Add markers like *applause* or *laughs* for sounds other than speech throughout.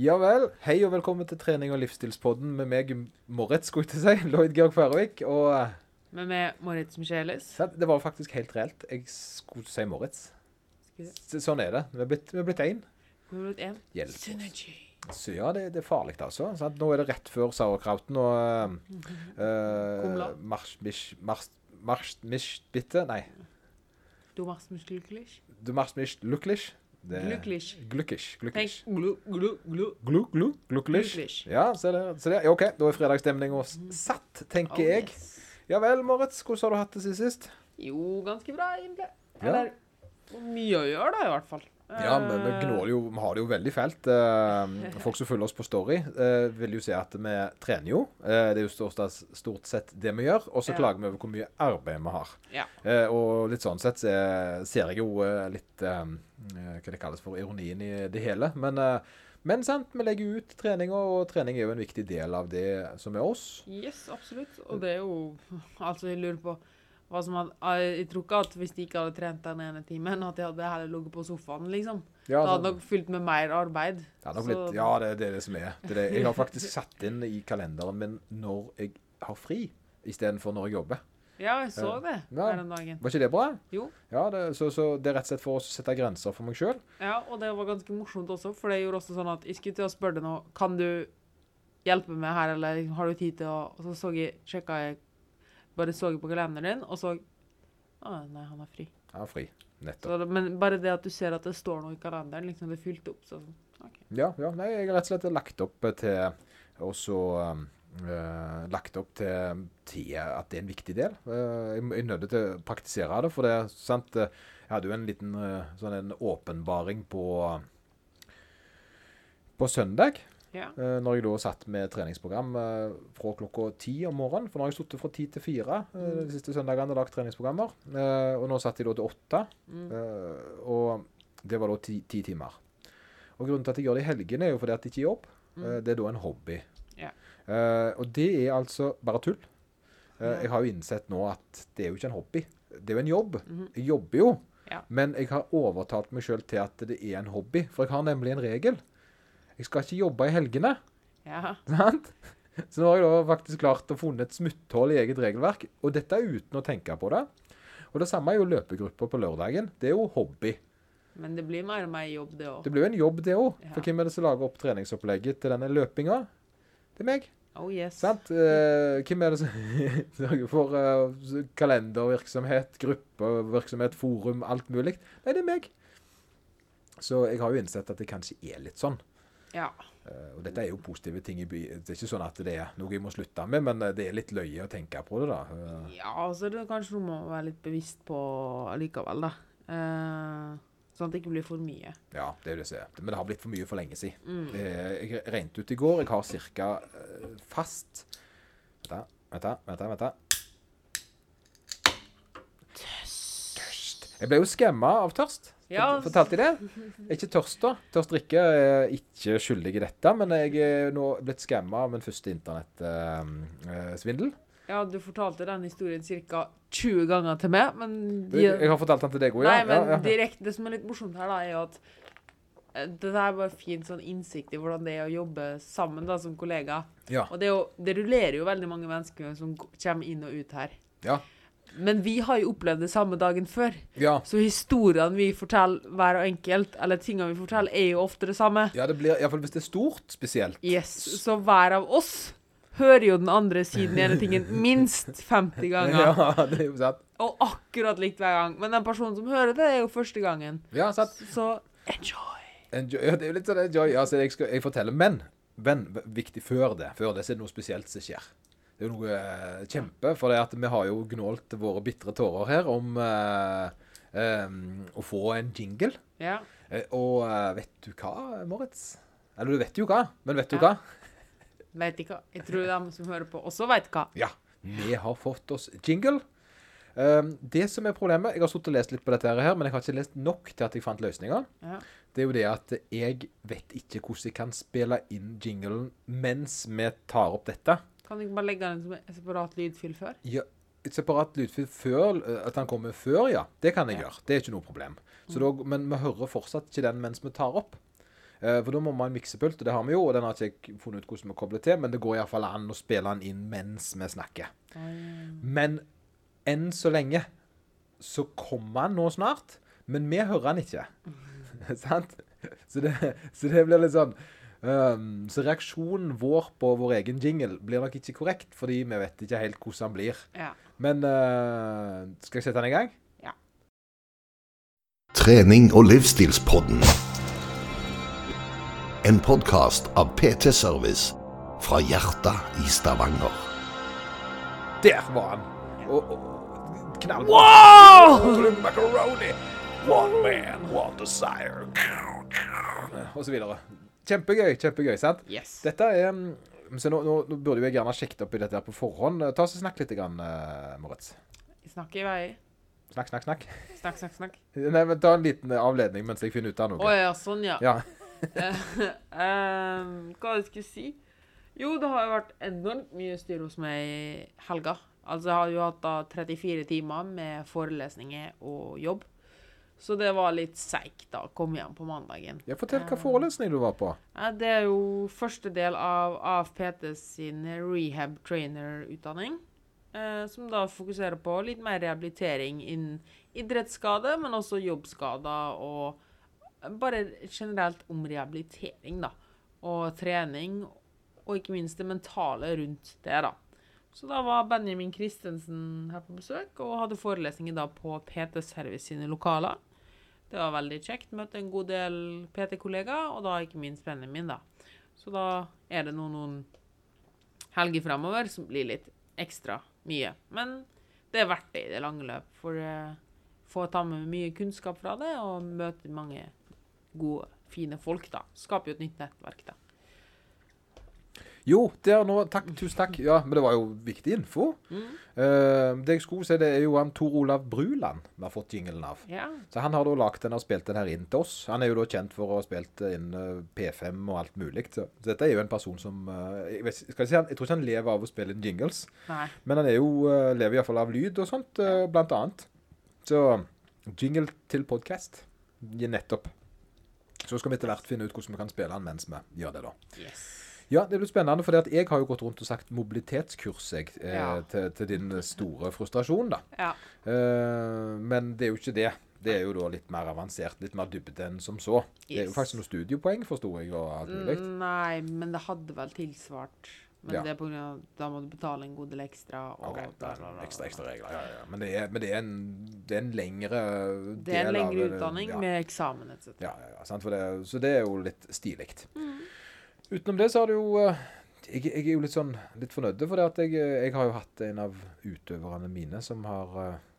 Ja vel. Hei og velkommen til trening- og livsstilspodden med meg, Moritz, skulle jeg til å si. Lloyd Georg Færøvik. Og Med Men med Moritz Michelis. det var faktisk helt reelt. Jeg skulle si Moritz. Sånn er det. Vi er blitt, vi er blitt én. Hvor er det en? Hjelp oss. Synergy. Så ja, det, det er farlig, altså. Sant? Nå er det rett før sauerkrauten og uh, Kumla. Mars, mish, mars, mars, bitte Nei. Du machst mich glücklich. Du mars. Det- Glücklich. Glücklich. Glücklich. glu, glu, glu. Glu, glu. Glücklich. Ja, se det. Se det. OK, da er fredagsstemninga satt, tenker Oh, jeg. yes. Ja vel, Moritz. Hvordan har du hatt det siden sist? Jo, ganske bra, egentlig. Ja. Eller mye å gjøre, da, i hvert fall. Ja, men vi gnåler jo, vi har det jo veldig fælt. Eh, folk som følger oss på Story, eh, vil jo si at vi trener jo. Eh, det er jo stort, stort sett det vi gjør. Og så klager vi over hvor mye arbeid vi har. Ja. Eh, og litt sånn sett ser jeg jo eh, litt eh, eh, Hva det kalles for ironien i det hele. Men, eh, men sant, vi legger ut treninga, og trening er jo en viktig del av det som er oss. Yes, absolutt. Og det er jo Altså, jeg lurer på hadde Jeg tror ikke at hvis de ikke hadde trent den ene timen, at de hadde heller ligget på sofaen, liksom. Ja, det hadde sånn- nok fylt med mer arbeid. Det blitt, ja, det, det er det som er. Det er det. Jeg har faktisk *laughs* satt inn i kalenderen min når jeg har fri, istedenfor når jeg jobber. Ja, jeg så det Ja. den dagen. Var ikke det bra? Jo. Ja, det, så, så det er rett og slett for å sette grenser for meg sjøl. Ja, og det var ganske morsomt også, for det gjorde også sånn at jeg skulle til å spørre deg nå, kan du hjelpe meg her, eller har du tid til å Og så så jeg, sjekka jeg, bare så på kalenderen din, og så Å, nei, han er fri. Han er fri. Nettopp. Så, men bare det at du ser at det står noe i kalenderen, liksom det er fylt opp, så sånn, OK. Ja, ja, nei, jeg har rett og slett lagt opp til Og så um, eh, lagt opp til, til at det er en viktig del. Uh, jeg, er nødt til å praktisere det, for det er sant eh, Jeg hadde jo en liten uh, sånn en åpenbaring på på søndag. Ja. Eh, når jeg da satt med treningsprogram eh, fra klokka ti om morgenen. For nå har jeg sittet fra ti til fire eh, Mm. de siste søndagene og lagd treningsprogrammer. Og nå satt jeg da til åtte. Mm. og det var da ti, ti timer. Og grunnen til at jeg gjør det i helgene, er jo fordi at det ikke er jobb. Mm. Det er da en hobby. Ja. Og det er altså bare tull. Jeg har jo innsett nå at det er jo ikke en hobby. Det er jo en jobb. Mhm. Jeg jobber jo. Ja. Men jeg har overtalt meg sjøl til at det er en hobby. For jeg har nemlig en regel. Jeg skal ikke jobbe i helgene. Ja. Så nå har jeg da faktisk klart å funne et smutthull i eget regelverk. Og dette er uten å tenke på det. Og det samme er jo løpegrupper på lørdagen. Det er jo hobby. Men det blir mer og mer jobb, det òg. Det blir jo en jobb, det òg. Ja. For hvem er det som lager opp treningsopplegget til denne løpinga? Det er meg. Oh yes. Sant? Eh, hvem er det som *laughs* sørger for uh, kalendervirksomhet, gruppevirksomhet, forum, alt mulig? Nei, det er meg. Så jeg har jo innsett at det kanskje er litt sånn. Ja. Uh, og dette er jo positive ting i by. Det er ikke sånn at det er noe jeg må slutte med, men eh, det er litt løye å tenke på det, da. Uh. Ja, altså det er kanskje man må være litt bevisst på allikevel, da. Uh, sånn at det ikke blir for mye. ja, det er det som er. Men det har blitt for mye for lenge siden. Mm. Jeg regnet ut i går. Jeg har ca. Fast Vent, da, vent, da. Jeg ble jo skamma av tørst. Ja, Fortalte jeg det? Jeg er ikke tørst, da. Tørst drikke er ikke skyldig i dette, men jeg er nå blitt skamma av min første internettsvindel. Ja, du fortalte den historien ca. 20 ganger til meg, men de, Jeg har fortalt den til deg òg, ja. Nei, men ja, ja. direkte, det som er litt morsomt her, da, er jo at eh, det der er bare fin sånn innsikt i hvordan det er å jobbe sammen da, som kollega. Ja. Og det, jo, det rullerer jo veldig mange mennesker som kommer inn og ut her. Ja. Men vi har jo opplevd det samme dagen før. ja. Så historiene vi forteller hver og enkelt, eller tingene vi forteller, er jo ofte det samme. Ja, det blir iallfall hvis det er stort, spesielt. Yes, Så hver av oss hører jo den andre siden ene tingen *laughs* minst 50 ganger. Ja, det er jo sant. Og akkurat likt hver gang. Men den personen som hører det, er jo første gangen. Ja, sant. Så enjoy. Enjoy. Ja, det er jo litt sånn enjoy. Altså, jeg, skal, jeg forteller, men, men viktig før det. Før det så er det noe spesielt som skjer. Det er jo noe eh, kjempe, for det at vi har jo gnålt våre bitre tårer her om eh, em, å få en jingle. Ja. Eh, og eh, vet du hva, Moritz? Eller du vet jo hva, men vet du Ja. hva? Vet ikke. Jeg tror de som hører på, også vet hva. Ja, vi har fått oss jingle. Um, det som er problemet Jeg har sittet og lest litt på dette her, men jeg har ikke lest nok til at jeg fant løsninger. Ja. Det er jo det at jeg vet ikke hvordan jeg kan spille inn jinglen mens vi tar opp dette. Kan du ikke bare legge den som en separat lydfil før? Ja, et separat lydfil før uh, At den kommer før, ja. Det kan jeg Ja. gjøre. Det er ikke noe problem. Så da, men vi hører fortsatt ikke den mens vi tar opp. Eh, for da må man ha en miksepult, og det har vi jo, og den har ikke jeg funnet ut hvordan vi kobler til, men det går iallfall an å spille den inn mens vi snakker. Men enn så lenge så kommer han nå snart, men vi hører han ikke. *laughs* Sant? Så det, så det blir litt sånn ehm, Så reaksjonen vår på vår egen jingle blir nok ikke korrekt, fordi vi vet ikke helt hvordan den blir. Ja. Men uh, skal jeg sette den i gang? Ja. Trening og livsstilspodden. En podkast av PT Service fra hjertet i Stavanger. Der var han! Og, og knall. Wow! Macaroni! One man, one desire. Og så videre. Kjempegøy, kjempegøy, sant? Yes. Dette er mm, så nå, nå, nå burde jeg gjerne sjekket opp i dette her på forhånd. Ta oss og Snakk litt, grann, eh, Moritz. Snakk i vei. Snakk, snakk, snakk. Snakk, snakk, snakk. *laughs* Nei, men Ta en liten eh, avledning mens jeg finner ut av Å noe. ja, sånn, ja. Ja. um, *laughs* *laughs* hva jeg skulle si? Jo, det har jo vært enormt mye styr hos meg i helga. Altså, jeg har jo hatt da 34 timer med forelesninger og jobb. Så det var litt seigt da, å komme hjem på mandagen. ja, Fortell hva forelesning du var på. Ja, det er jo første del av AFPT sin rehab trainer-utdanning. Eh, som da fokuserer på litt mer rehabilitering innen idrettsskade, men også jobbskader og bare generelt om rehabilitering, da. Og trening, og ikke minst det mentale rundt det, da. Så da var Benjamin Christensen her på besøk og hadde forelesninger da på PT Service sine lokaler. Det var veldig kjekt. Møtte en god del PT-kollegaer, og da ikke minst min da. Så da er det noen, noen helger fremover som blir litt ekstra mye. Men det er verdt det i det lange løp, for å få ta med mye kunnskap fra det, og møte mange gode, fine folk, da. Skaper jo et nytt nettverk, da. Jo, der nå, takk, tusen takk. Ja, Men det var jo viktig info. Eh, det jeg skulle si, det er jo han Tor Olav Bruland vi har fått jingelen av. Ja. Så Han har da lagt den og spilt den her inn til oss. Han er jo da kjent for å ha spilt inn eh, P5 og alt mulig. Så, så dette er jo en person som uh, jeg, vet, jeg, si, han, jeg tror ikke han lever av å spille inn jingles, Nei. men han er jo, uh, lever iallfall av lyd og sånt, uh, blant annet. Så jingle til podkast. Nettopp. Så skal vi etter hvert finne ut hvordan vi kan spille han mens vi gjør det, da. Yes. Ja, det blir spennende, for jeg har jo gått rundt og sagt mobilitetskurs jeg, eh, Ja. til, til din store frustrasjon, da. Ja. Eh, men det er jo ikke det. Det er jo da litt mer avansert, litt mer dybde enn som så. Det er jo faktisk noen studiepoeng, forsto jeg, og alt mulig. Mm, Nei, men det hadde vel tilsvart. Men Ja. det er på grunn av da må du betale en god del ekstra. Og Ok, da, da, bla, ekstra, ekstra regler. Ja, ja. Men, det er, men det, er en, det er en lengre Det er en lengre av utdanning ja. med eksamen, etc. Ja, ja, ja, sant? Det, så det er jo litt stilig. Mm. Utenom det så har det jo eh, jeg, jeg er jo litt sånn litt fornøyd, for det at jeg, eh, jeg har jo hatt en av utøverne mine som har uh,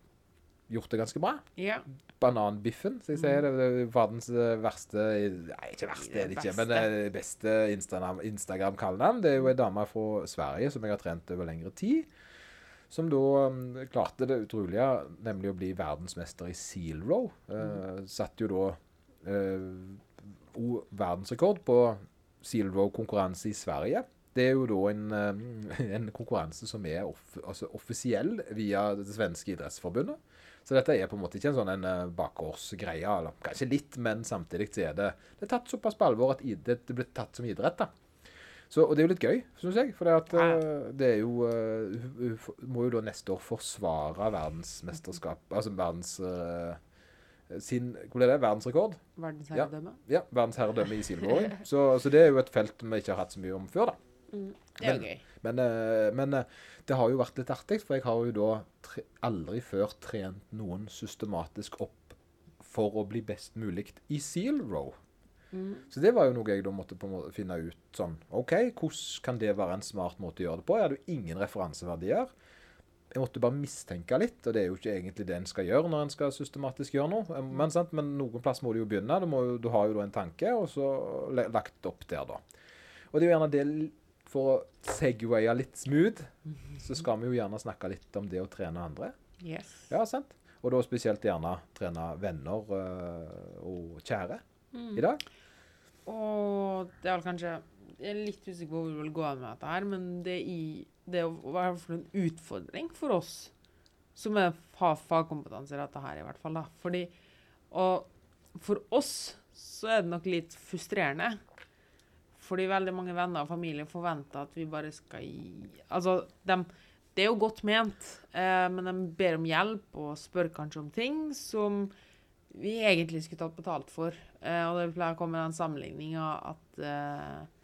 gjort det ganske bra. Ja. Bananbiffen, som jeg sier. Det er verdens verste Nei, ikke verste, det er det ikke, men det beste Instagram- Instagram-kallenavn. Det er jo ei dame fra Sverige som jeg har trent over lengre tid. Som da um, klarte det utrolige, nemlig å bli verdensmester i seal row. Eh, satt jo da uh, verdensrekord på seal row-konkurranse i Sverige. Det er jo da en, eh, *laughs* en konkurranse som er off altså offisiell via det svenske idrettsforbundet. Så dette er på en måte ikke en sånn en uh, bakgårdsgreie. Eller kanskje litt, men samtidig så er det, det er tatt såpass på alvor at det, det blir tatt som idrett. da. Så, og det er jo litt gøy, syns jeg. For det, eh, er jo eh, hun- Må jo da neste år forsvare verdensmesterskap Altså verdens eh, sin Hvor ble det? Verdensrekord? Verdensherredømme. Ja, verdensherredømme i silverrowing. *laughs* Så, så det er jo et felt vi ikke har hatt så mye om før, da. Det er Men- gøy. Men, eh, men eh, det har jo vært litt artig, for jeg har jo da tre aldri før trent noen systematisk opp for å bli best mulig i seal row. Så det var jo noe jeg da måtte finne ut sånn OK, hvordan kan det være en smart måte å gjøre det på? Jeg hadde jo ingen referanseverdier. Jeg måtte bare mistenke litt, og det er jo ikke egentlig det en skal gjøre når en skal systematisk gjøre noe. Eh, Men, sant? Men noen plass må du jo begynne. Du, må jo, du har jo da en tanke, og så lagt opp der, da. Og det er jo gjerne det For å segwaye litt smooth, så skal vi jo gjerne snakke litt om det å trene andre. Yes. Ja, sant? Og da spesielt gjerne trene venner øh, og kjære i dag. Og det er vel kanskje Jeg er litt usikker på hvor vi vil gå med dette her, men det, i, det fall en utfordring for oss som har fagkompetanse i dette her, i hvert fall. da. Fordi, og for oss så er det nok litt frustrerende. Fordi veldig mange venner og familie forventer at vi bare skal gi Altså, de, det er jo godt ment, eh, men de ber om hjelp og spør kanskje om ting som vi egentlig skulle tatt betalt for. Eh, og det pleier å komme den sammenligninga at eh,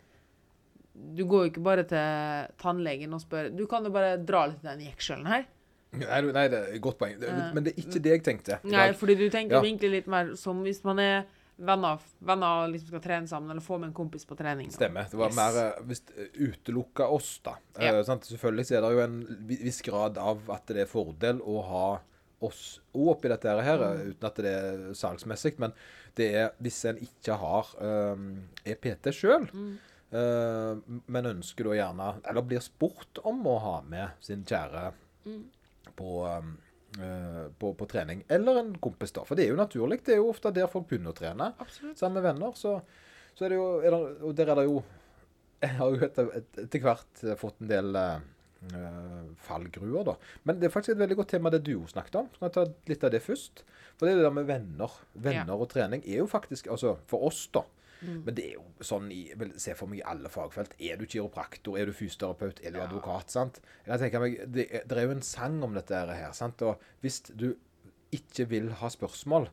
du går jo ikke bare til tannlegen og spør Du kan jo bare dra litt i den jekselen her. Nei, nei, det er et godt poeng. Eh, men det er ikke det jeg tenkte. Nei, fordi du tenker Ja. egentlig litt mer som hvis man er venner, venner og liksom skal trene sammen, eller få med en kompis på trening. Stemmer. Det var Yes. mer eh, hvis utelukka oss, da. Ja. Eh, sant? Selvfølgelig er det jo en viss grad av at det er fordel å ha oss òg oppi dette her, Mm. uten at det er salgsmessig. Men det er hvis en ikke har um, EPT sjøl, Mm. Men ønsker da gjerne Eller blir spurt om å ha med sin kjære Mm. på eh, på, på trening. Eller en kompis, da. For det er jo naturlig. Det er jo ofte der folk begynner å trene Absolutt. sammen med venner, så, så er det jo er det, Og der er det jo *laughs* Jeg har jo etter, etter hvert eh, fått en del eh, eh, fallgruer, da. Men det er faktisk et veldig godt tema det du snakket om. Skal jeg ta litt av det først? For det er det der med venner. Venner og trening er jo faktisk Altså, for oss, da. Mm. Men det er jo sånn i vel, Se for meg i alle fagfelt. Er du kiropraktor, er du fysioterapeut, er du Ja. advokat? sant? Jeg tenker meg, det, det er jo en sang om dette her. sant? Og hvis du ikke vil ha spørsmål,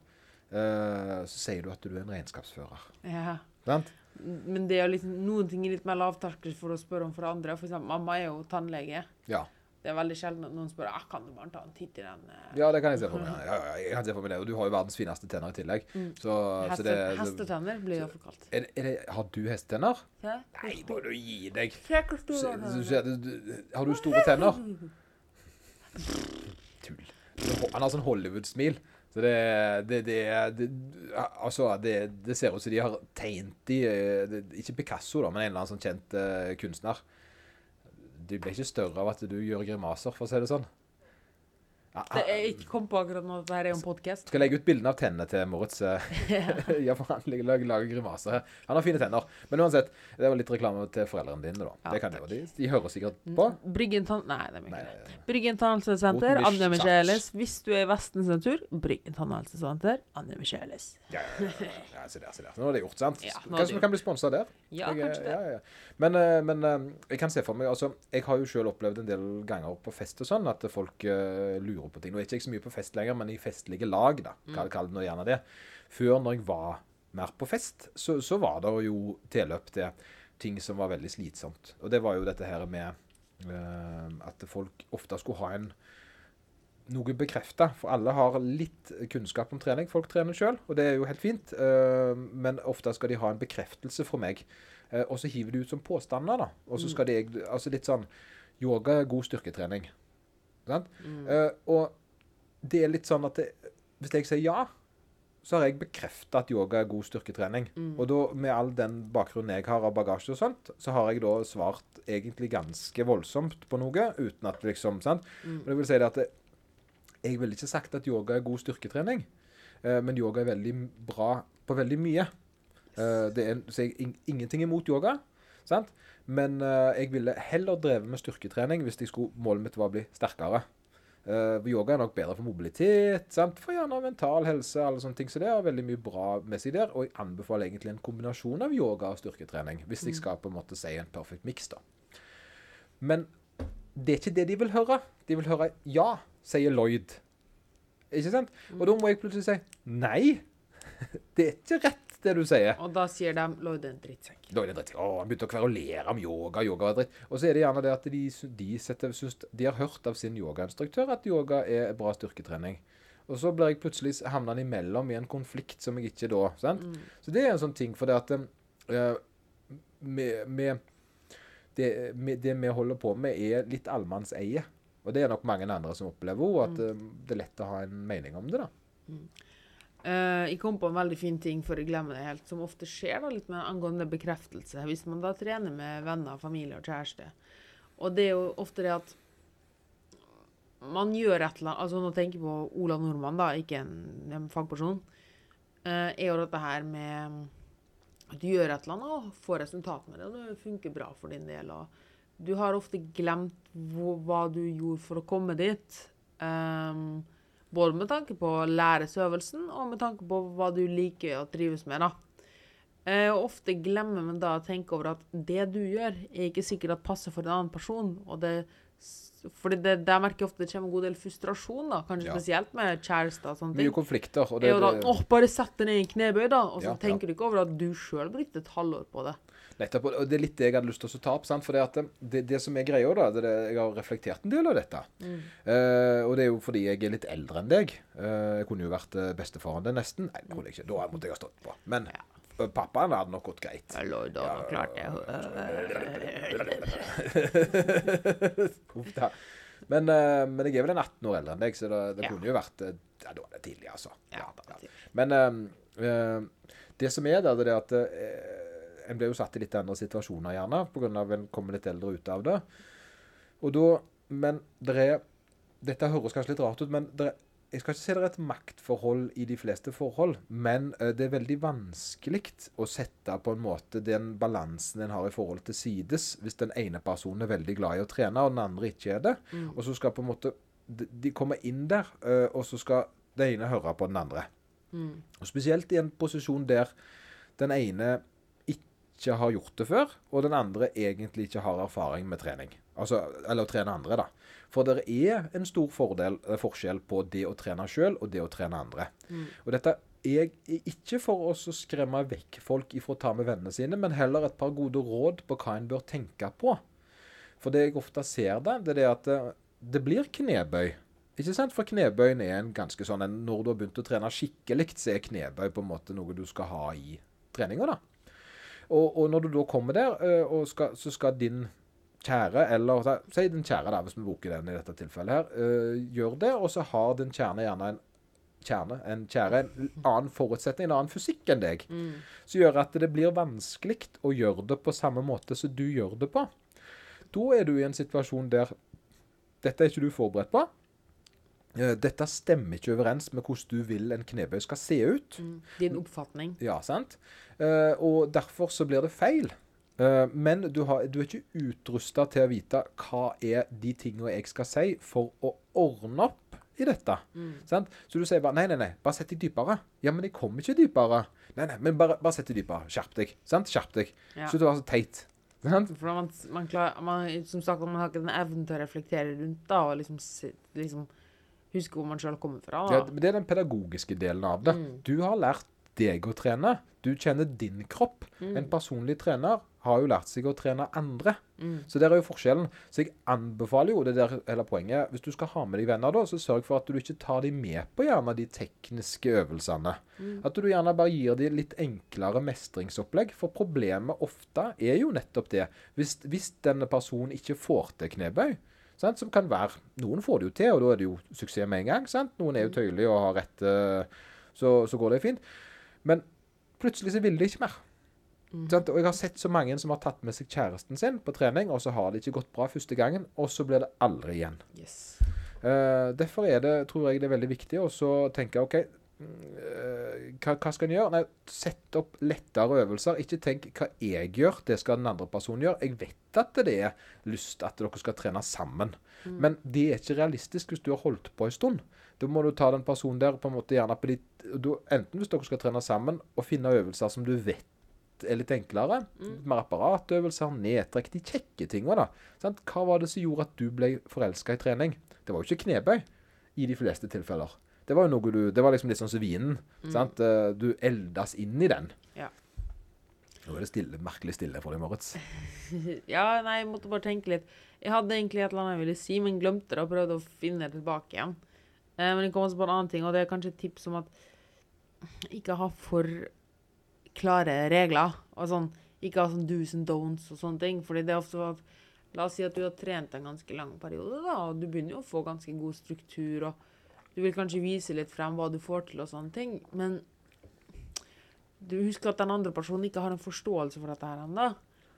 uh, så sier du at du er en regnskapsfører. Ja. Sant? Men det er jo liksom, noen ting er litt mer lavterskel for å spørre om for andre. For eksempel, mamma er jo tannlege. Ja. Det er veldig sjelden at noen spør ah, kan du bare ta en titt i den. eh, ja, det kan jeg se for meg. Ja, ja, jeg kan se for meg det. Og du har jo verdens fineste tenner i tillegg. Så, så Heste, det, hestetenner blir jo for kaldt. er er det, Har du hestetenner? Ja. Nei, må du gi deg. Se hvor Se- stor se- du- du- Har du store tenner? Tull. Han har sånn Hollywood-smil. Så det, det, det, det Altså, det, det ser ut som de har tegnet eh, Ikke Picasso, da, men en eller annen sånn kjent uh, kunstner. Du blir ikke større av at du gjør grimaser, for å si det sånn. Det er ikke kom på akkurat nå det dette er jo en podkast. skal legge ut bildene av tennene til Moritz. *laughs* ja, for han lager, lager, grimaser her. Han har fine tenner. Men uansett, det var litt reklame til foreldrene dine, da. Ja, det kan takk. de, de, de hører sikkert på. Bryggen. Nei, det er ikke det. Anja Michelis. Hvis du er i Vestens natur, Bryggen tannhelsesenter, Anja Michelis. Ja, ja, ja, ja, se der, se der. Nå er det gjort, sant? Ja, Kanskje vi kan bli sponsa der? Ja, Jeg, kanskje det. Ja, ja. Men, eh, men eh, jeg kan se for meg altså, Jeg har jo selv opplevd en del ganger på fest og sånn at folk eh, lurer på ting. Nå er jeg ikke så mye på fest lenger, men i festlige lag, da. Mm. Kall, kall det nå gjerne det. Før, når jeg var mer på fest, så, så var det jo tilløp til ting som var veldig slitsomt. Og det var jo dette her med eh, at folk ofte skulle ha en noe bekrefta, for alle har litt kunnskap om trening. Folk trener sjøl, og det er jo helt fint. eh, men ofte skal de ha en bekreftelse fra meg. Eh, og så hiver de ut som påstander, da. Og så skal de Altså litt sånn Yoga er god styrketrening. Sant? Uh, og det er litt sånn at det, hvis jeg sier ja, så har jeg bekrefta at yoga er god styrketrening. Og da, med all den bakgrunnen jeg har av bagasje og sånt, så har jeg da svart egentlig ganske voldsomt på noe, uten at liksom sant? Men det vil si det at det, jeg ville ikke sagt at yoga er god styrketrening, uh, men yoga er veldig bra på veldig mye. Uh, det er, så jeg in ingenting imot yoga, sant? Men uh, jeg ville heller drevet med styrketrening hvis skulle, målet mitt var å bli sterkere. Uh, yoga er nok bedre for mobilitet, sant? for gjerne mental helse, alle sånne ting. Så det er veldig mye bra med seg der. Og jeg anbefaler egentlig en kombinasjon av yoga og styrketrening, hvis jeg skal på en måte si en perfekt mix. da. Men det er ikke det de vil høre. De vil høre ja, sier Lloyd. Ikke sant? Og da må jeg plutselig si nei. *laughs* Det er ikke rett, det du sier. Og da sier de Lloyd er en drittsekk. Da er det drittsekk. Å, han begynte å kverulere om yoga. Yoga var dritt. Og så er det gjerne det at de, de, setter, synes, de har hørt av sin yogainstruktør at yoga er bra styrketrening. Og så blir jeg plutselig havna imellom i en konflikt som jeg ikke da sant? Så det er en sånn ting, for det at uh, med, med det, med det vi holder på med, er litt allemannseie. Og det er nok mange andre som opplever òg, at eh, det er lett å ha en mening om det. da. Eh, jeg kom på en veldig fin ting før jeg glemmer det helt, som ofte skjer da, litt med angående bekreftelse, hvis man da trener med venner, familie og kjæreste. Og det er jo ofte det at man gjør et eller annet Altså nå tenker jeg på Ola Nordmann, da, ikke en, en fagperson. Uh, er jo dette her med at du gjør et eller annet og får resultat med det, og det funker bra for din del. og du har ofte glemt hva du gjorde for å komme dit. Ehm, både med tanke på læresøvelsen og med tanke på hva du liker og trives med. da. Eh, og ofte glemmer man da å tenke over at det du gjør, er ikke sikkert at passer for en annen person. Og det, fordi det, der merker jeg ofte det kommer en god del frustrasjon, da, kanskje Ja. spesielt med kjærester og sånne ting. Mye konflikter. Og Det er jo da åh, bare sett deg ned i knebøy, da. Og så Ja, ja. tenker du ikke over at du sjøl brukte et halvår på det. Nettopp, og det er litt det jeg hadde lyst til å ta opp. Sant? For det, at det, det, det som er greia, da, det er det, jeg har reflektert en del av dette. Eh, og det er jo fordi jeg er litt eldre enn deg. Uh, jeg kunne jo vært eh, bestefaren din nesten. Nei, det kunne jeg ikke. Da måtte jeg ha stått på. Men Ja. eh, pappaen hadde nok gått greit. Hallo, da klarte jeg *laughs* Uff da. Men, uh, men jeg er vel en 18 år eldre enn deg, så det, det Ja. kunne jo vært eh, Ja, da var det tidlig, altså. Ja, Ja, Men uh, eh, det som er der, det er at eh, en blir jo satt i litt andre situasjoner, gjerne, pga. en kommer litt eldre ut av det. Og da Men det er Dette høres kanskje litt rart ut, men det er, jeg skal ikke si det er et maktforhold i de fleste forhold, men eh, det er veldig vanskelig å sette på en måte den balansen en har i forhold til sides, hvis den ene personen er veldig glad i å trene, og den andre ikke er det. Og så skal på en måte de, kommer komme inn der, eh, og så skal det ene høre på den andre. Og Spesielt i en posisjon der den ene ikke har gjort det før, og den andre egentlig ikke har erfaring med trening. Altså, eller å trene andre, da. For det er en stor fordel, eh, forskjell på det å trene sjøl og det å trene andre. Og dette er ikke for oss å skremme vekk folk ifra å ta med vennene sine, men heller et par gode råd på hva en bør tenke på. For det jeg ofte ser da, det er det at eh, det blir knebøy. Ikke sant? For knebøyen er en ganske sånn en, Når du har begynt å trene skikkelig, så er knebøy på en måte noe du skal ha i treninga, da. Og, og når du da kommer der, eh, skal, så skal din kjære, eller si den kjære, da, hvis vi bruker den i dette tilfellet her, eh, gjør det, og så har din kjerne gjerne en kjerne, en kjære, en annen forutsetning, en annen fysikk enn deg, som gjør at det blir vanskelig å gjøre det på samme måte som du gjør det på. Da er du i en situasjon der dette er ikke du forberedt på. Eh, Dette stemmer ikke overens med hvordan du vil en knebøy skal se ut. Din oppfatning. Ja, sant? Eh, og derfor så blir det feil. Eh, men du, har, du er ikke utrusta til å vite hva er de tingene jeg skal si for å ordne opp i dette. Sant? Så du sier bare nei, nei, nei, bare sett deg dypere. Ja, men jeg kommer ikke dypere. Nei, nei, men bare, bare sett deg dypere. Skjerp deg. Sant? Skjerp deg. Ja. Slutt å være så teit. Sant? For man, man, klarer, man, som sagt, man har ikke den evnen til å reflektere rundt da, og liksom, liksom huske hvor man sjøl kommer fra. Men det er den pedagogiske delen av det. Du har lært deg å trene. Du kjenner din kropp. En personlig trener har jo lært seg å trene andre. Så der er jo forskjellen. Så jeg anbefaler jo, det der hele poenget, hvis du skal ha med deg venner, da, så sørg for at du ikke tar dem med på gjerne de tekniske øvelsene. At du gjerne bare gir dem litt enklere mestringsopplegg. For problemet ofte er jo nettopp det. Hvis, hvis denne personen ikke får til knebøy, sant, som kan være Noen får det jo til, og da er det jo suksess med en gang. sant? Noen er jo tøyelige og har rett eh, så, så går det fint. Men plutselig så vil de ikke mer. Mm. Og jeg har sett så mange som har tatt med seg kjæresten sin på trening, og så har det ikke gått bra første gangen, og så blir det aldri igjen. Yes. Uh, derfor er det, tror jeg det er veldig viktig å så tenke OK, mm, hva, hva skal en gjøre? Nei, Sett opp lettere øvelser. Ikke tenk hva jeg gjør, det skal den andre personen gjøre. Jeg vet at det er lyst at dere skal trene sammen, men det er ikke realistisk hvis du har holdt på en stund. Da må du ta den personen der på en måte gjerne på ditt Enten hvis dere skal trene sammen, og finne øvelser som du vet er litt enklere. Mer apparatøvelser, nedtrekk, de kjekke tinga, da. Sant? Hva var det som gjorde at du ble forelska i trening? Det var jo ikke knebøy i de fleste tilfeller. Det var jo noe du Det var liksom litt sånn som vinen. sant? Eh, Du eldes inn i den. Ja. Nå er det stille, merkelig stille for deg, Moritz. *laughs* Ja, nei, jeg måtte bare tenke litt. Jeg hadde egentlig et eller annet jeg ville si, men glemte det og prøvde å finne det tilbake igjen. Eh, men jeg kom også på en annen ting, og det er kanskje et tips om at ikke ha for klare regler. Og sånn, ikke ha sånn do's and don'ts og sånne ting. Fordi det er ofte at La oss si at du har trent en ganske lang periode, da, og du begynner jo å få ganske god struktur, og du vil kanskje vise litt frem hva du får til og sånne ting, men du husker at den andre personen ikke har en forståelse for dette her ennå.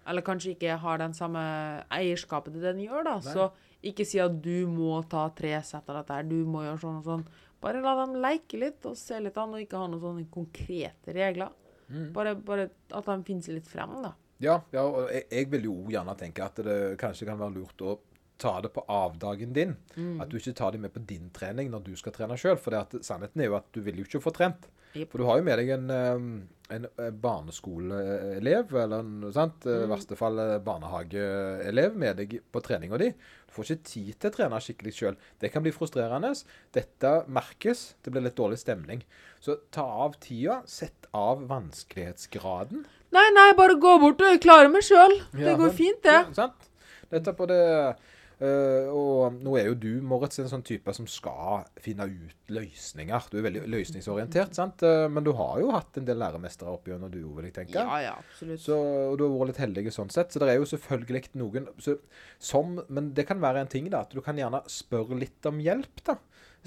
Eller kanskje ikke har den samme eierskapet til det den gjør, da. Nei. Så ikke si at du må ta tre sett av dette her, du må gjøre sånn og sånn. Bare la dem leke litt og se litt an, og ikke ha noen sånne konkrete regler. Mm. Bare, bare at de finner seg litt frem, da. Ja, ja og jeg, jeg vil jo gjerne tenke at det kanskje kan være lurt å ta det på avdagen din. At du ikke tar det med på din trening når du skal trene sjøl. For det at, sannheten er jo at du vil jo ikke få trent. Yep. For du har jo med deg en, eh, en eh, barneskoleelev, eller en, sant? i Mm. verste fall eh, barnehageelev med deg på treninga di. Du får ikke tid til å trene skikkelig sjøl. Det kan bli frustrerende. Dette merkes. Det blir litt dårlig stemning. Så ta av tida. Sett av vanskelighetsgraden. Nei, nei, bare gå bort, og klare meg sjøl. Det Ja, går fint, det. Ja, sant? Dette på det eh, Og nå er jo du, Moritz, en sånn type som skal finne ut løsninger. Du er veldig løsningsorientert, sant? Eh, men du har jo hatt en del læremestere opp gjennom du, vil jeg tenke. Ja, ja, absolutt. Så, og du har vært litt heldig sånn sett. Så det er jo selvfølgelig noen så, som Men det kan være en ting, da. At du kan gjerne spørre litt om hjelp, da.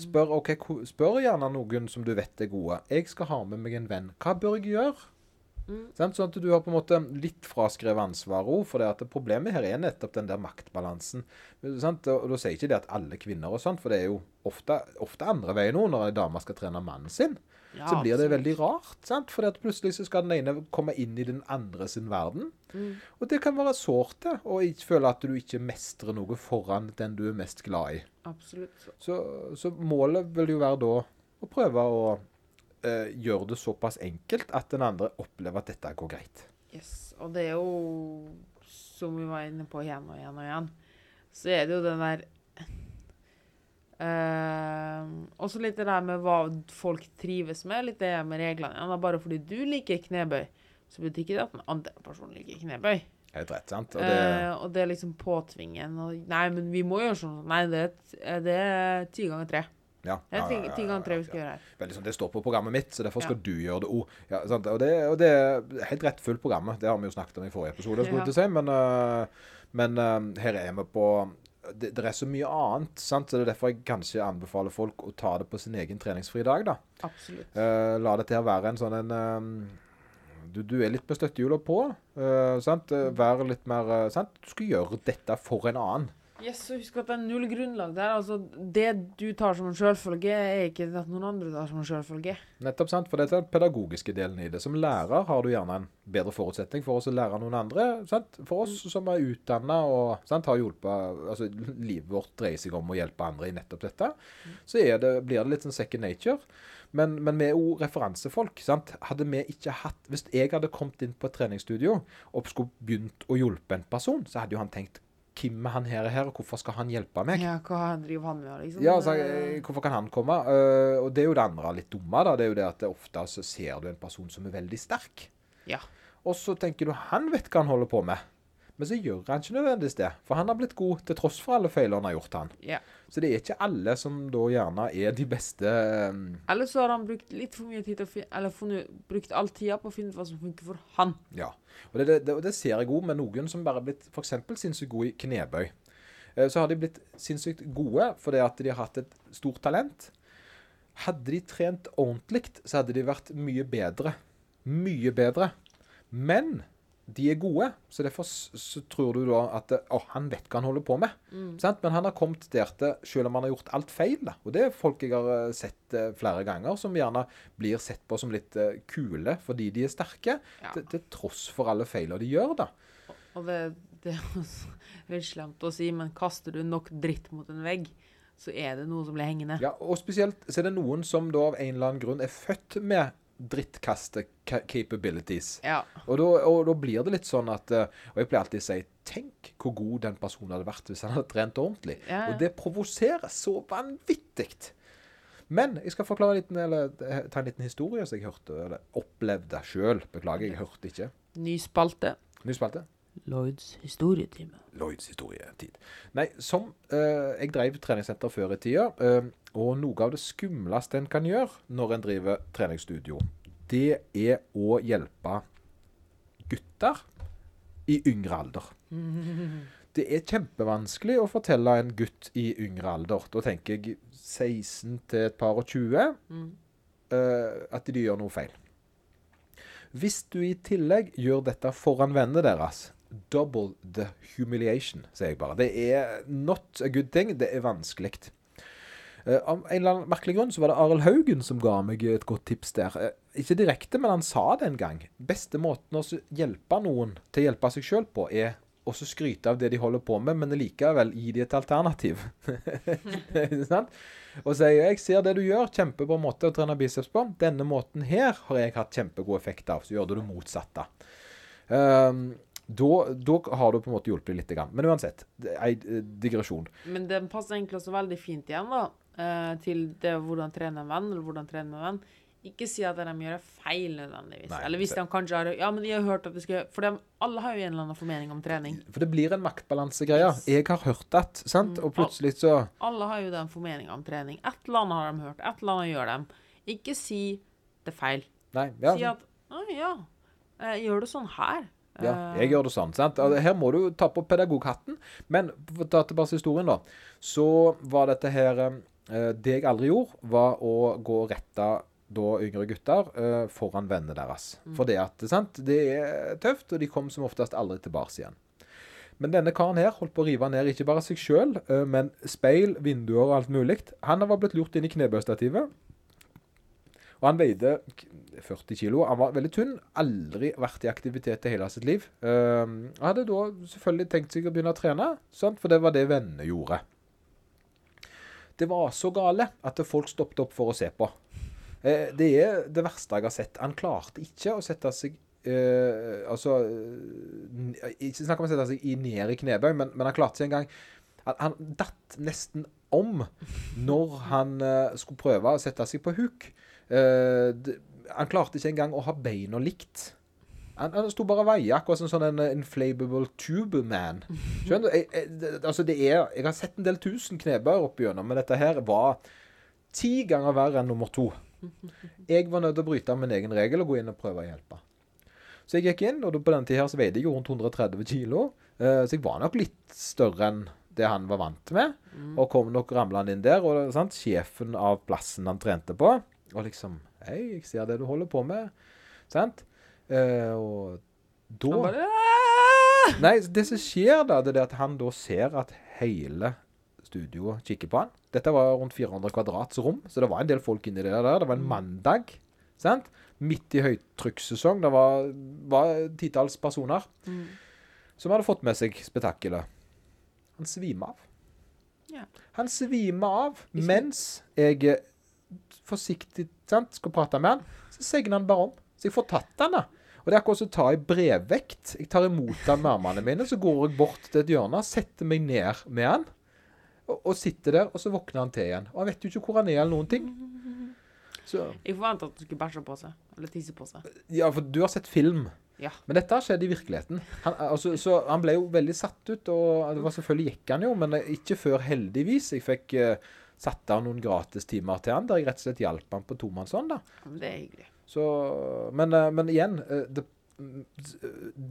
Spør, okay, spør gjerne noen som du vet er gode. 'Jeg skal ha med meg en venn. Hva bør jeg gjøre?' Sant? Sånn at du har på en måte litt fraskrevet ansvaret òg. For det at problemet her er nettopp den der maktbalansen. Sant? Og, da sier ikke det at alle kvinner og sånn, for det er jo ofte, ofte andre veien nå når ei dame skal trene mannen sin. Ja, så blir det absolutt. veldig rart. sant? For plutselig så skal den ene komme inn i den andre sin verden. Mm. Og det kan være sårt, det. Å føle at du ikke mestrer noe foran den du er mest glad i. Absolutt. Så, så målet vil jo være da å prøve å eh, gjøre det såpass enkelt at den andre opplever at dette går greit. Yes. Og det er jo, som vi var inne på igjen og igjen og igjen, så er det jo den der eh, Også litt det der med hva folk trives med, litt det med reglene. Ja, bare fordi du liker knebøy, så betyr ikke det at den andre personen liker knebøy. Helt rett, sant? Og det, uh, og det er liksom påtvingen og Nei, men vi må gjøre sånn. Nei, det er, det er ti ganger tre. Ja, Det er ja, ti, ja, ja, ti ganger vi skal ja. gjøre her. Veldig sånn, Det står på programmet mitt, så derfor skal du gjøre det òg. Ja, og, det, og det er helt rett fullt programmet. Det har vi jo snakket om i forrige episode, skulle jeg til å si. Men, uh, men uh, her er vi på det, det er så mye annet, sant? så det er derfor jeg kanskje anbefaler folk å ta det på sin egen treningsfri dag. da. Absolutt. Eh, la dette her være en sånn en uh, du, du er litt med støttehjula på. Uh, sant? Eh, Vær litt mer sant? Du skal gjøre dette for en annen. Yes, så husk at det er null grunnlag der. Altså, det du tar som en selvfølge, er ikke at noen andre tar som en selvfølge. Nettopp, sant? For dette er den pedagogiske delen i det. Som lærer har du gjerne en bedre forutsetning for oss å lære noen andre. Sant? For oss som er utdanna og sant, har hjulpet altså Livet vårt dreier seg om å hjelpe andre i nettopp dette. Så er det, blir det litt sånn second nature. Men, men vi er jo referansefolk. sant? Hadde vi ikke hatt Hvis jeg hadde kommet inn på et treningsstudio og skulle begynt å hjelpe en person, så hadde jo han tenkt hvem er han her, her og hvorfor skal han hjelpe meg? Ja, hva driver han med, liksom? Ja, så, eh, hvorfor kan han komme? Uh, og det er jo det andre litt dumme. da, det er jo det at ofte så ser du en person som er veldig sterk. Ja. Og så tenker du han vet hva han holder på med. Men så gjør han ikke nødvendigvis det. For han har blitt god til tross for alle feilene han har gjort. han. ja. Så det er ikke alle som da gjerne er de beste eh, Eller så har han brukt litt for mye tid til å finne Eller funnet, brukt all tida på å finne ut hva som funker for han. Ja. Og det, det, det, det ser jeg òg med noen som bare er blitt f.eks. sinnssykt gode i knebøy. Eh, Så har de blitt sinnssykt gode fordi at de har hatt et stort talent. Hadde de trent ordentlig, så hadde de vært mye bedre. Mye bedre. Men de er gode, så derfor så tror du da at å, han vet hva han holder på med. Sant? Men han har kommet der til, selv om han har gjort alt feil. Da. Og det er folk jeg har eh, sett eh, flere ganger, som gjerne blir sett på som litt eh, kule fordi de er sterke. Ja. Til, til tross for alle feilene de gjør, da. Og det, det er også *laughs* litt slemt å si, men kaster du nok dritt mot en vegg, så er det noe som blir hengende. Ja, og spesielt så er det noen som da av en eller annen grunn er født med drittkaste-capabilities. Ja. Og, da, blir det litt sånn at eh, Og jeg pleier alltid å si Tenk hvor god den personen hadde vært hvis han hadde trent ordentlig. Ja. Og det provoserer så vanvittig. Men jeg skal forklare liten, eller eh, ta en liten historie som jeg hørte, eller opplevde sjøl. Beklager, jeg hørte ikke. Ny spalte. Ny spalte. Lloyds historietime. Lloyds historietid. Nei, som eh, Jeg drev treningssenter før i tida, eh, og noe av det skumleste en kan gjøre når en driver treningsstudio, det er å hjelpe gutter i yngre alder. *laughs* Det er kjempevanskelig å fortelle en gutt i yngre alder, da tenker jeg 16 til et par og 20, Mm. eh, at de gjør noe feil. Hvis du i tillegg gjør dette foran vennene deres, double the humiliation, sier jeg bare. Det er not a good thing. Det er vanskelig. Eh, av en eller annen merkelig grunn så var det Arild Haugen som ga meg et godt tips der. Eh, ikke direkte, men han sa det en gang. Beste måten å hjelpe noen til å hjelpe seg sjøl på, er å skryte av det de holder på med, men likevel gi de et alternativ. *laughs* Og si jeg ser det du gjør, kjempebra måte å trene biceps på. Denne måten her har jeg hatt kjempegod effekt av. Så gjør du det motsatte. Um, da, da har du på en måte hjulpet litt. Men uansett, det en digresjon. Men den passer egentlig også veldig fint igjen da, eh, til det hvordan trene en venn, eller hvordan trene med en venn. Ikke si at de gjør feil nødvendigvis. Nei, eller hvis det- de kanskje har Ja, men de har hørt at de skal For de, alle har jo en eller annen formening om trening. For det blir en maktbalansegreie. Yes. Jeg har hørt det, sant? Og plutselig så Alle har jo den formeninga om trening. Et eller annet har de hørt. Et eller annet gjør de. Ikke si det feil. Nei. Ja, Si at Å ja, jeg gjør det sånn her. Ja, Eh, jeg gjør det sånn. sant? Altså, Her må du ta på pedagoghatten. Men for å ta tilbake historien, da. Så var dette her eh, Det jeg aldri gjorde, var å gå og rette da yngre gutter eh, foran vennene deres. For det at, sant? det er tøft, og de kom som oftest aldri tilbake igjen. Men denne karen her holdt på å rive ned ikke bare seg sjøl, men speil, vinduer og alt mulig. Han var blitt lurt inn i knebøystativet. Og han veide 40 kilo. Han var veldig tynn. Aldri vært i aktivitet i hele sitt liv. Han hadde da selvfølgelig tenkt seg å begynne å trene, sant? for det var det vennene gjorde. Det var så gale at folk stoppet opp for å se på. Eh, det er det verste jeg har sett. Han klarte ikke å sette seg uh, Altså Ikke snakk om å sette seg i ned i knebøy, men, men han klarte seg en gang han, han datt nesten om når han eh, skulle prøve å sette seg på huk. Eh, det, han klarte ikke engang å ha beina likt. Han, han sto bare og veia, akkurat som sånn en eh, inflatable tube man. Skjønner du? Jeg, jeg, altså det er, jeg har sett en del tusen knebøyer opp igjennom, men dette her var ti ganger verre enn nummer to. Jeg var nødt til å bryte min egen regel og gå inn og prøve å hjelpe. Så jeg gikk inn, og på den tida veide jeg rundt 130 kilo. eh, så jeg var nok litt større enn det han var vant med. Og kom nok ramlende inn der, og sant, sjefen av plassen han trente på, og liksom Hei, jeg ser det du holder på med. Sant? Eh, og da bare Nei, det som skjer da, det er at han da ser at hele studioet kikker på han. Dette var rundt 400 kvadrats rom, så det var en del folk inni det der. Det var en mandag, sant? Midt i høytrykkssesong. Det var, var titalls personer Mm. som hadde fått med seg spetakkelet. Han svimer av. Ja. Han svimer av mens jeg forsiktig sant, skal prate med han. Så segner han bare om. Så jeg får tatt han da. Og det er akkurat som å ta i brevvekt. Jeg tar imot han med armene mine, så går jeg bort til et hjørne, setter meg ned med han, og, og sitter der, og så våkner han til igjen. Og han vet jo ikke hvor han er eller noen ting. Så, Jeg forventa at du skulle bæsje på seg. Eller tisse på seg. ja, for du har sett film. Ja. Men dette har skjedd i virkeligheten. Han, altså, så han ble jo veldig satt ut, og det var selvfølgelig gikk han jo, men ikke før heldigvis. Jeg fikk eh, satt av noen gratistimer til han, der jeg rett og slett hjalp han på tomannshånd. det er hyggelig. Så, men, eh, men igjen, eh, det,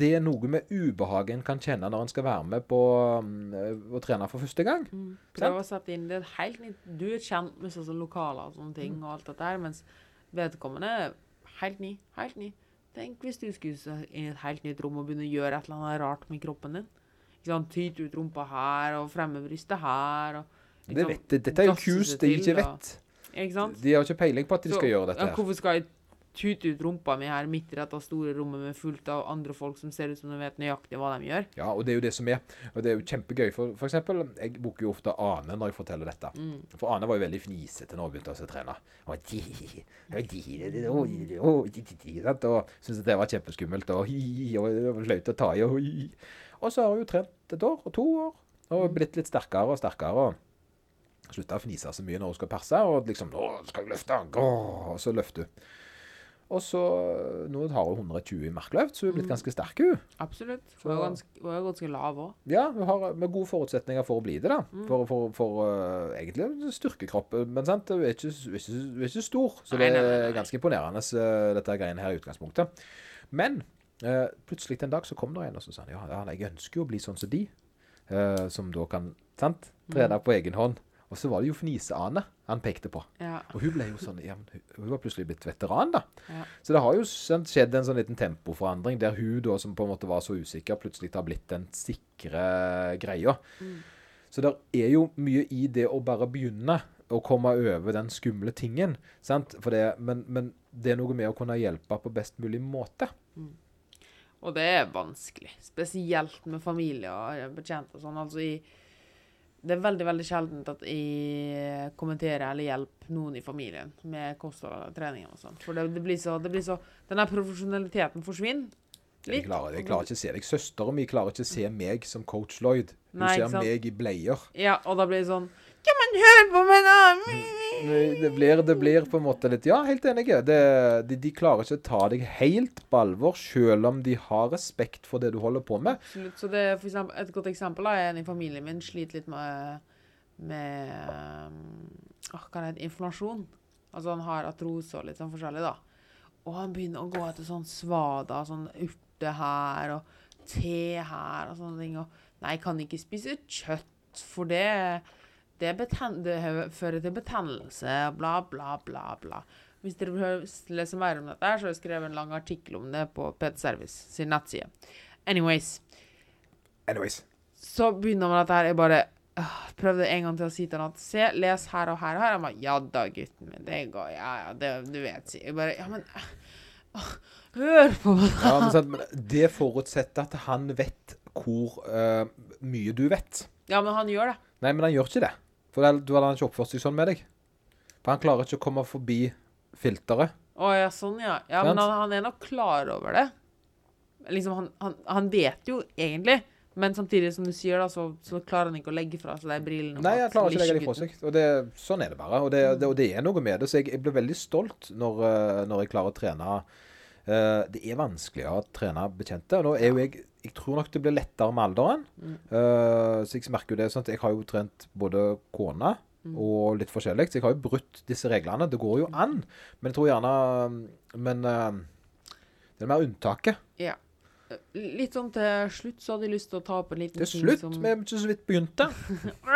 det er noe med ubehaget en kan kjenne når en skal være med på mm, å trene for første gang. Prøv å sette inn det er helt nytt Du er kjent med sånn lokaler og sånne ting, og alt dette her, mens vedkommende er helt ny. Helt ny. Tenk hvis du skulle inn i et helt nytt rom og begynne å gjøre et eller annet rart med kroppen din. Ikke sant? Tyte ut rumpa her, og fremme brystet her. Og, Det vet, det, dette er jo kus de ikke vet. De har ikke peiling på at de Så, skal gjøre dette. her. hvorfor skal jeg tute ut rumpa mi her midt i dette store rommet med fullt av andre folk som ser ut som de vet nøyaktig hva de gjør? Ja, og det er jo det som er. Og det er jo kjempegøy. For, for eksempel, jeg bruker jo ofte Ane når jeg forteller dette. Mm. For Ane var jo veldig fnisete når hun begynte å trene. Og, og, syntes det var kjempeskummelt. Og, og flaut å ta i. Og, og så har hun jo trent et år og to år. Og blitt litt sterkere og sterkere. og Slutta å fnise så mye når hun skal perse. Og liksom 'Nå skal jeg løfte.' Åh, og så løfter hun. Og så Nå har hun 120 i markløft, så hun er blitt ganske sterk, hun. Absolutt. Hun er ganske, hun er ganske lav òg. Ja, hun har med gode forutsetninger for å bli det, da. For, for, for uh, egentlig styrkekropp. Men sant, hun er ikke, hun er ikke, hun er ikke stor, så Nei, det er ganske imponerende, uh, dette greiene her i utgangspunktet. Men uh, plutselig en dag så kom det en og så sa han, ja, ja, jeg ønsker jo å bli sånn som de, uh, som da kan sant, trene Mm. på egen hånd. Og så var det jo Fnise-Ane han pekte på. Ja. Og hun ble jo sånn, ja, hun, var plutselig blitt veteran, da. Ja. Så det har jo skjedd en sånn liten tempoforandring, der hun da, som på en måte var så usikker, plutselig har blitt den sikre greia. Så det er jo mye i det å bare begynne å komme over den skumle tingen, sant? For det, men, men det er noe med å kunne hjelpe på best mulig måte. Og det er vanskelig. Spesielt med familier og bekjente og sånn. Altså i Det er veldig, veldig sjeldent at jeg kommenterer eller hjelper noen i familien med kosthold og trening og sånn. For det, det blir så, det blir så denne profesjonaliteten forsvinner. Jeg klarer, jeg klarer ikke å se deg. Søstera mi klarer ikke å se meg som coach Lloyd. Hun Nei, ser meg i bleier. Ja, og da blir det sånn Ja, man høre på meg, da! Det blir, det blir på en måte litt Ja, helt enig. Det, de, de klarer ikke å ta deg helt på alvor, selv om de har respekt for det du holder på med. Absolutt. Så det eksempel, et godt eksempel er en i familien min sliter litt med, med um, åh, hva det, informasjon. Altså han har atrose og litt sånn forskjellig, da. Og han begynner å gå etter sånn svada, sånn urte her og te her og sånne ting. Og nei, kan ikke spise kjøtt, for det, det, det fører til betennelse, bla, bla, bla, bla. Hvis dere vil lese mer om dette, så har jeg skrevet en lang artikkel om det på PT Service sin nettside. Anyways. Anyways. Så begynner man dette her. Jeg bare øh, prøvde en gang til å si til han at se, les her og her og her. Han bare ja da, gutten min. Det går Ja ja, det, du vet. si. Jeg bare ja, men øh, Hør på meg. Ja, men, sant, men det forutsetter at han vet hvor øh, mye du vet. Ja, men han gjør det. Nei, men han gjør ikke det. For du hadde han ikke oppført seg sånn med deg. For han klarer ikke å komme forbi filteret. Å ja, sånn, ja. Ja, men han, han er nok klar over det. Liksom, han, han, han vet jo egentlig. Men samtidig, som du sier, da, så, så klarer han ikke å legge fra seg de brillene. Nei, han klarer ikke å legge dem fra seg. Og det, sånn er det bare. Og det, det, og det er noe med det. Så jeg, jeg blir veldig stolt når, eh, når jeg klarer å trene. Uh, det er vanskelig å trene bekjente. Og nå er jo jeg Jeg tror nok det blir lettere med alderen. Mm. Uh, så jeg merker jo det. sånn at Jeg har jo trent både kone Mm. og litt forskjellig. Så jeg har jo brutt disse reglene. Det går jo an. Men jeg tror gjerne Men uh, det er mer unntaket. Ja. Litt sånn til slutt så hadde jeg lyst til å ta opp en liten Til ting slutt. som Vi har ikke så vidt begynte. *laughs*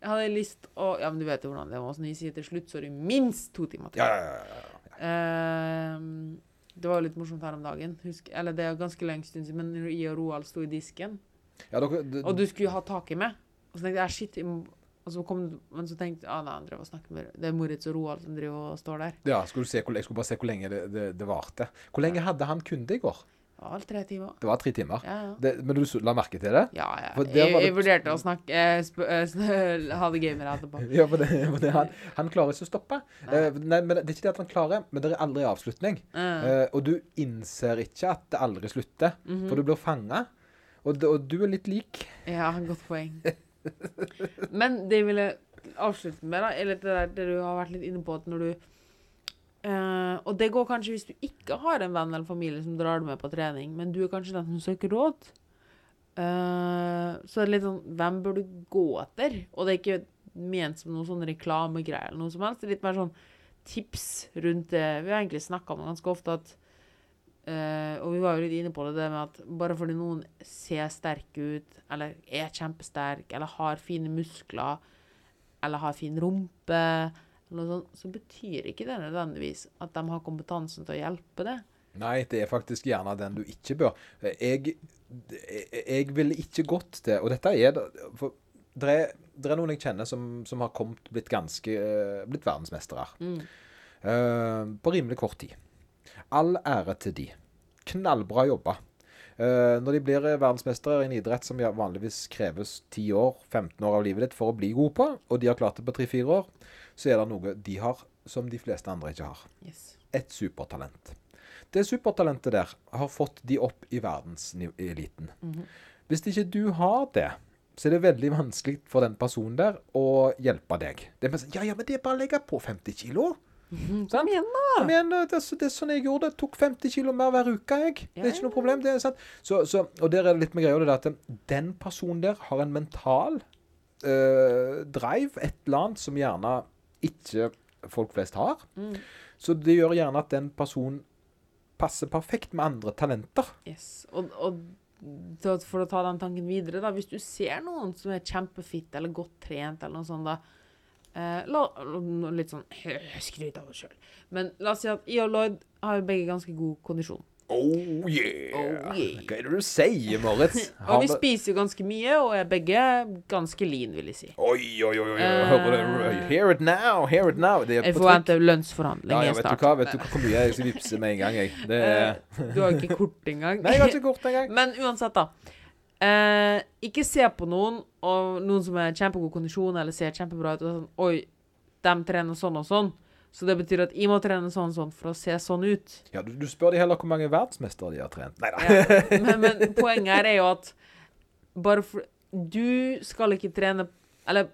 Jeg hadde lyst å Ja, men du vet jo hvordan det var. Når jeg sier til slutt, så er det minst to timer til. Ja, ja, ja, ja. Ehm, det var jo litt morsomt her om dagen. Husk, eller det er ganske lenge stund siden, men I jeg og Roald sto i disken, ja dere, og du skulle ha tak i meg, og så tenkte jeg shit, og så kom, men så tenkte jeg ah, nei, han drev og snakket med Det er Moritz og Roald som driver og står der. Ja, skulle du se, jeg skulle bare se hvor lenge det, det, det varte. Hvor lenge hadde han kunde i går? Alle tre timer. Det var tre timer. Ja, ja. Det, men du la merke til det? Ja, ja. For Jeg, jeg vurderte å snakke eh, eh, *laughs* Ha det det etterpå. Ja, for det, for det han, han klarer ikke å stoppe. Nei. Eh, nei, men Det er ikke det at han klarer, men det er aldri avslutning. Eh, og du innser ikke at det aldri slutter, mhm. for du blir fanga. Og, og du er litt lik. Ja, godt poeng. Men det jeg ville avslutte med, da, er litt det der det du har vært litt inne på, at når du eh, Og det går kanskje hvis du ikke har en venn eller familie som drar deg med på trening, men du er kanskje den som søker råd. Uh, så er litt sånn Hvem bør du gå etter? Og det er ikke ment som noen sånn reklamegreier eller noe som helst. Det er litt mer sånn tips rundt det. Vi har egentlig snakka om det ganske ofte at uh, og vi var jo litt inne på det, det med at bare fordi noen ser sterk ut, eller er kjempesterk, eller har fine muskler, eller har fin rumpe, sånt, så betyr ikke det nødvendigvis at de har kompetansen til å hjelpe det. Nei, det er faktisk gjerne den du ikke bør. Jeg, jeg ville ikke gått til Og dette er det For det er, det er noen jeg kjenner som, som har kommet, blitt ganske eh, Blitt verdensmestere. Mm. Uh, på rimelig kort tid. All ære til de. Knallbra jobba. Uh, når de blir verdensmestere i en idrett som vanligvis kreves 10 år, 15 år av livet ditt for å bli god på, og de har klart det på 3-4 år, så er det noe de har som de fleste andre ikke har. Yes. Et supertalent. Det supertalentet der har fått de opp i verdenseliten. Mhm. Hvis ikke du har det, så er det veldig vanskelig for den personen der å hjelpe deg. Det er bare sånn, ja, ja, men det er bare å legge på 50 kilo. Kom igjen, da! Kom igjen, det, er så- sånn jeg gjorde det. Tok 50 kilo mer hver uke, jeg. Det er ikke noe problem. det er sant. Så, så, og der er det litt med greia det der at den personen der har en mental eh, drive, et eller annet, som gjerne ikke folk flest har. Mm. Så det gjør gjerne at den personen passer perfekt med andre talenter. Yes. Og, og for å ta den tanken videre, da, hvis du ser noen som er kjempefitt eller godt trent, eller noe sånt, da eh, la, Litt sånn skryt av oss sjøl. Men la oss si at I og Lloyd har jo begge ganske god kondisjon. Oh yeah! Oh, yeah. Hva er det du sier, Moritz? *laughs* Og vi spiser jo ganske mye, og er begge ganske lean, vil jeg si. Oi, oi, oi, oi. Uh, Hear it now, hear it now. Jeg forventer Ja, lønnsforhandlinger ja, vet du snart. hva? Vet du hvor mye jeg skal vippse med en gang, jeg? Det Eh, Du har ikke kort engang. *laughs* Nei, jeg har ikke kort engang. *laughs* Men uansett, da. Uh, ikke se på noen, og noen som er kjempegod kondisjon, eller ser kjempebra ut, og sånn Oi, de trener sånn og sånn. Så det betyr at jeg må trene sånn sånn for å se sånn ut. Ja, du, du spør de heller hvor mange verdensmestere de har trent. Nei da. Ja. Men, men poenget her er jo at bare for Du skal ikke trene Eller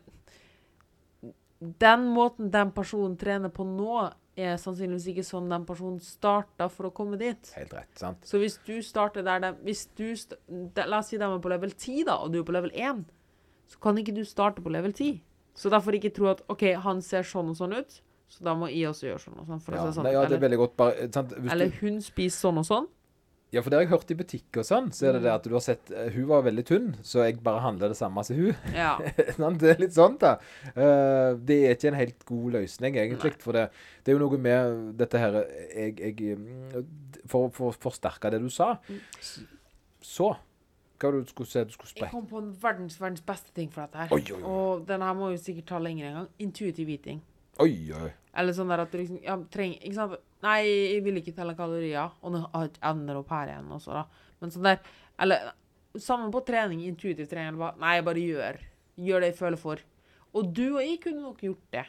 den måten den personen trener på nå, er sannsynligvis ikke sånn den personen starta for å komme dit. Helt rett, sant? Så hvis du starter der de, hvis du de, La oss si de er på level 10, da, og du er på level 1, så kan ikke du starte på level 10. Så derfor ikke tro at OK, han ser sånn og sånn ut, så da må jeg også gjøre sånn og sånn. For Ja, det sånn. nei, ja, det er veldig godt. Bare, eller hun spiser sånn og sånn. ja, for det har jeg hørt i butikker og sånn, så er det Mm. det at du har sett eh, Hun var veldig tynn, så jeg bare handler det samme som hun. Ja. *laughs* Det er litt sånn, da. Eh, det er ikke en helt god løsning, egentlig. For det, det er jo noe med dette her jeg, jeg, mm, For å for, forsterke det du sa, så Hva du skulle se, du skulle Jeg kom på en verdens, verdens beste ting for dette her. Oi, oi, oi. Og denne her må jo sikkert ta lenger en gang. Intuitiv eating. Oi, oi. Eller sånn der at du liksom ja, trenger, Ikke sant? Nei, jeg vil ikke telle kalorier. Og nå jeg ender opp her igjen også, da. Men sånn der Eller sammen på trening, intuitiv trening. Eller hva. nei, bare gjør. Gjør det jeg føler for. Og du og jeg kunne nok gjort det.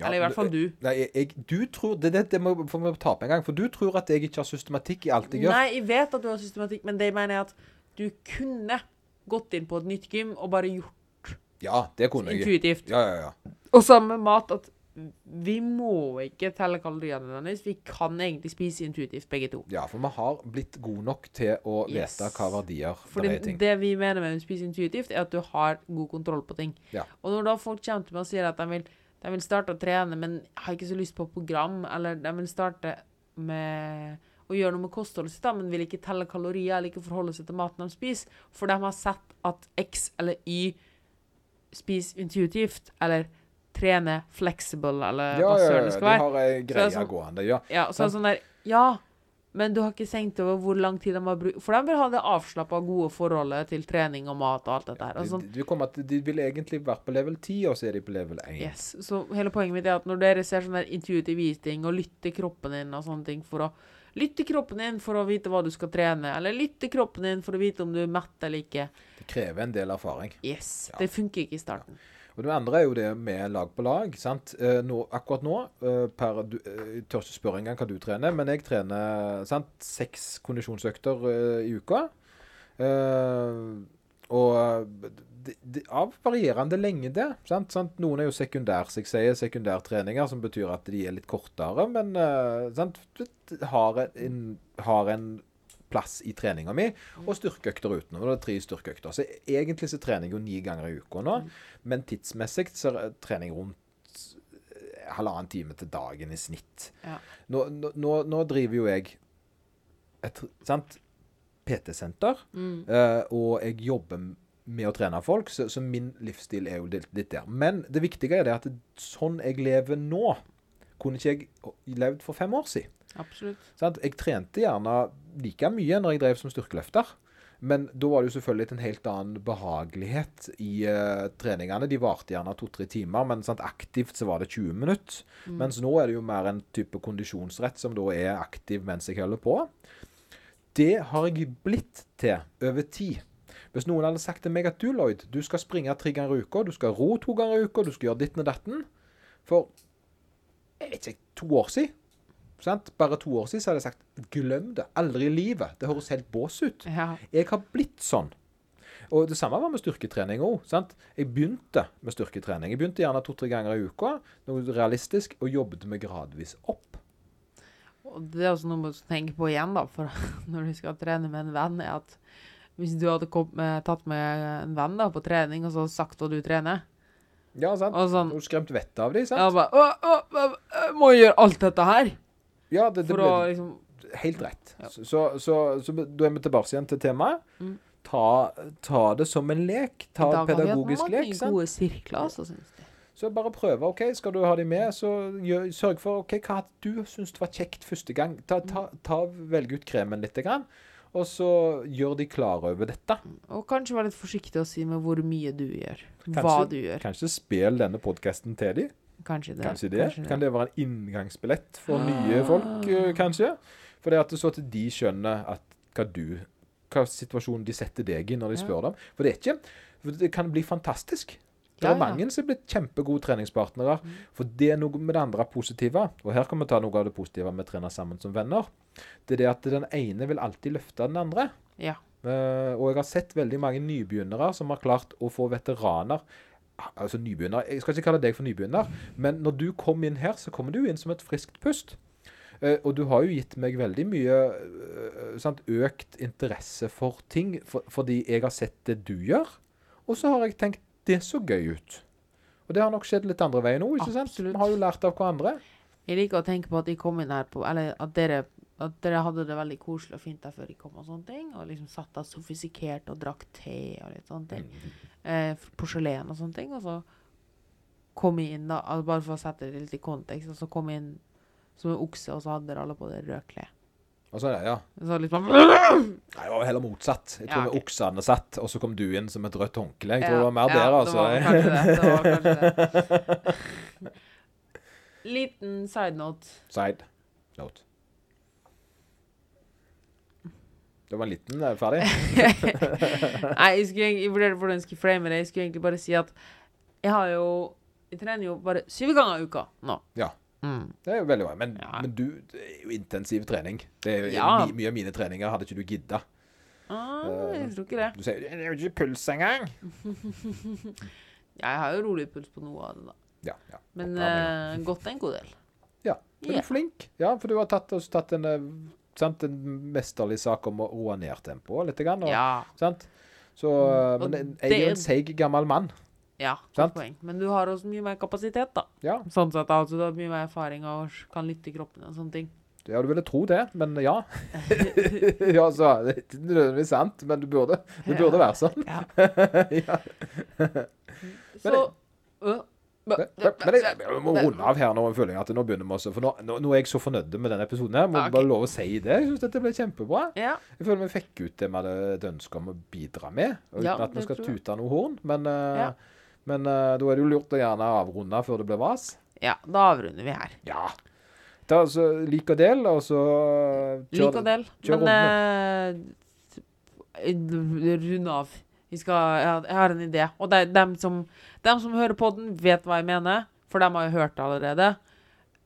Ja, eller i hvert fall du. Nei, jeg, jeg, du tror Det, det, det må vi ta på en gang. For du tror at jeg ikke har systematikk i alt jeg gjør. Nei, jeg vet at du har systematikk, men det jeg mener er at du kunne gått inn på et nytt gym og bare gjort Ja, det kunne jeg. intuitivt. Ja, ja, ja. Og sammen med mat at vi må ikke telle kaloriene nødvendigvis. Vi kan egentlig spise intuitivt, begge to. Ja, for vi har blitt gode nok til å Yes. vite hva verdier Fordi det er ting. det vi mener med å spise intuitivt, er at du har god kontroll på ting. Ja. Og når da folk kommer til meg og sier at de vil, de vil starte å trene, men har ikke så lyst på program, eller de vil starte med å gjøre noe med kostholdet sitt, men vil ikke telle kalorier eller ikke forholde seg til maten de spiser, for de har sett at X eller Y spiser intuitivt, eller trener flexible, eller Ja, hva ja, søren det skal være. har ei er greie sånn- gående. Ja. Ja, så sånn der Ja, men du har ikke tenkt over hvor lang tid de har brukt For de vil ha det avslappa, gode forholdet til trening og mat og alt dette her. Og sånn, De, de, at de vil egentlig vært på level 10, og så er de på level 1. yes. Så hele poenget mitt er at når dere ser sånn der intuitive eating og lytter kroppen din og sånne ting for å Lytte kroppen din for å vite hva du skal trene, eller lytte kroppen din for å vite om du er mett eller ikke. Det krever en del erfaring. Yes. Ja. Det funker ikke i starten. Og det andre er jo det med lag på lag. sant? Eh, nå, akkurat nå eh, per, du, eh, Jeg tør ikke spørre engang hva du trener, men jeg trener sant, seks kondisjonsøkter eh, i uka. Eh, og de, de, av varierende lengde. Sant? sant? Noen er jo sekundær, så jeg sier sekundærtreninger, som betyr at de er litt kortere, men eh, sant? Har en, har en plass i treninga mi, og styrkeøkter utenom. Det er tre styrkeøkter. Så egentlig så trener jeg jo ni ganger i uka nå, men tidsmessig så er- trener jeg rundt eh, halvannen time til dagen i snitt. Ja. Nå, nå, nå, driver jo jeg et PT-senter, Mm. uh, og jeg jobber med å trene folk, så, så min livsstil er jo litt, litt der. Men det viktige er det at sånn jeg lever nå, kunne ikke jeg levd for fem år siden. Absolutt. Sånn, Jeg trente gjerne like mye når jeg drev som styrkeløfter. Men da var det jo selvfølgelig en helt annen behagelighet i uh, treningene. De varte gjerne to-tre timer, men sant, aktivt så var det 20 minutter. Mens nå er det jo mer en type kondisjonsrett som da er aktiv mens jeg holder på. Det har jeg blitt til over tid. Hvis noen hadde sagt til meg at du, Lloyd, du skal springe tre ganger i uka, du skal ro to ganger i uka, du skal gjøre ditten og datten For jeg vet ikke, to år siden sant? Bare to år siden så hadde jeg sagt glem det. Aldri i livet. Det høres helt bås ut. Ja. Jeg har blitt sånn. Og det samme var med styrketrening òg. Jeg begynte med styrketrening. Jeg begynte gjerne to-tre ganger i uka, noe realistisk, og jobbet meg gradvis opp. Og det er også noe man skal tenke på igjen, da, for *laughs* når du skal trene med en venn, er at hvis du hadde kom, med, tatt med en venn da, på trening, og så sagt hva du trener, Ja, sant? og sånn Hun skremte skremt vettet av dem, ja, bare, å, å, å, Må jeg gjøre alt dette her? Ja, det, det For å liksom helt rett. Ja. Så, så, så, så da er vi tilbake igjen til temaet. Mm. Ta, ta det som en lek. Ta en pedagogisk lek. Da kan vi ha mange gode sirkler, altså, syns jeg. Så bare prøve. ok, Skal du ha de med, så gjør, sørg for ok, hva du syns var kjekt første gang. Ta, ta, ta Velg ut kremen litt, grann, og så gjør de klare over dette. Og kanskje være litt forsiktig å si med hvor mye du gjør. Hva du gjør. Kanskje spill denne podkasten til dem. Kanskje det. Kanskje det. Kan det være en inngangsbillett for nye folk, eh, kanskje? For det at det så at de skjønner hva du Hva situasjonen de setter deg i når de Ja. spør dem. For det er ikke for Det kan bli fantastisk. Det er ja. mange som er blitt kjempegode treningspartnere. Mm. For det er noe med det andre positive. Og her kan vi ta noe av det positive med å trene sammen som venner. Det er det at den ene vil alltid løfte den andre. Ja. Uh, og jeg har sett veldig mange nybegynnere som har klart å få veteraner Altså nybegynner Jeg skal ikke kalle deg for nybegynner, men når du kom inn her, så kommer du inn som et friskt pust. Uh, og du har jo gitt meg veldig mye uh, sant, økt interesse for ting, for, fordi jeg har sett det du gjør. Og så har jeg tenkt det så gøy ut. Og det har nok skjedd litt andre veien òg, ikke sant? Absolutt. Vi har jo lært av hverandre. Jeg liker å tenke på at de kom inn her på Eller at dere, at dere hadde det veldig koselig og fint der før de kom, og sånne ting. Og liksom satt der sofistikert og drakk te og litt sånne ting. Eh, porselen og sånne ting. Og så kom jeg inn, da, bare for å sette det litt i kontekst, og så kom jeg inn som en okse, og så hadde dere alle på det røde klær. Og så, ja. Så litt bare Nei, det var heller motsatt. Jeg tror Ja, vi ok. oksene satt, og så kom du inn som et rødt håndkle. Jeg tror Ja, det var mer ja, der, det altså. var kanskje det. Det var kanskje det. *laughs* Liten side note. Side note. Det var en liten eh, ferdig. *laughs* Nei, jeg skulle egentlig jeg vurderte hvordan jeg skulle frame det. Jeg skulle egentlig bare si at jeg har jo Jeg trener jo bare syv ganger i uka nå. Ja. Mm. Det er jo veldig bra. Men, Ja. men du, det er jo intensiv trening. Det er jo Ja. my, Mye av mine treninger hadde ikke du gidda. Ah, jeg tror ikke det. Du sier det er jo ikke puls engang. *laughs* Jeg har jo rolig puls på noe av det, da. Ja, ja. Men uh, godt en god del. ja. Men du er flink. Ja, for du har tatt, også tatt en, eh, sant, en mesterlig sak om å roe ned tempoet litt. Grann, og, Ja. sant? Så, Og men jeg er jo en seig gammel mann. Ja godt poeng. Men du har også mye mer kapasitet, da. Ja, Sånn sett, altså, du har mye mer erfaring og kan lytte i kroppen og sånne ting. Ja, du ville tro det, men ja. *laughs* ja, så Det er ikke nødvendigvis sant, men du burde, det burde være sånn. Ja. *laughs* Så øh, Men, men, jeg, jeg må runde av her nå. Føler jeg at nå begynner vi også For nå, nå, nå er jeg så fornøyd med denne episoden. her Må okay. bare love å si det. Jeg syns dette ble kjempebra. Ja. Jeg føler vi fikk ut det vi hadde et ønske om å bidra med. Uten Ja, at vi skal tute noe horn. Men, uh, Ja. Men uh, da er det jo lurt å gjerne avrunde før det blir vas. ja, da avrunder vi her. Ja. Ta altså, Lik og del, og så eh, kjør Lik og del. Men uh, Rund av. Vi skal, jeg, har, en idé. Og er dem som, dem som hører på den, vet hva jeg mener. For dem har jo hørt det allerede.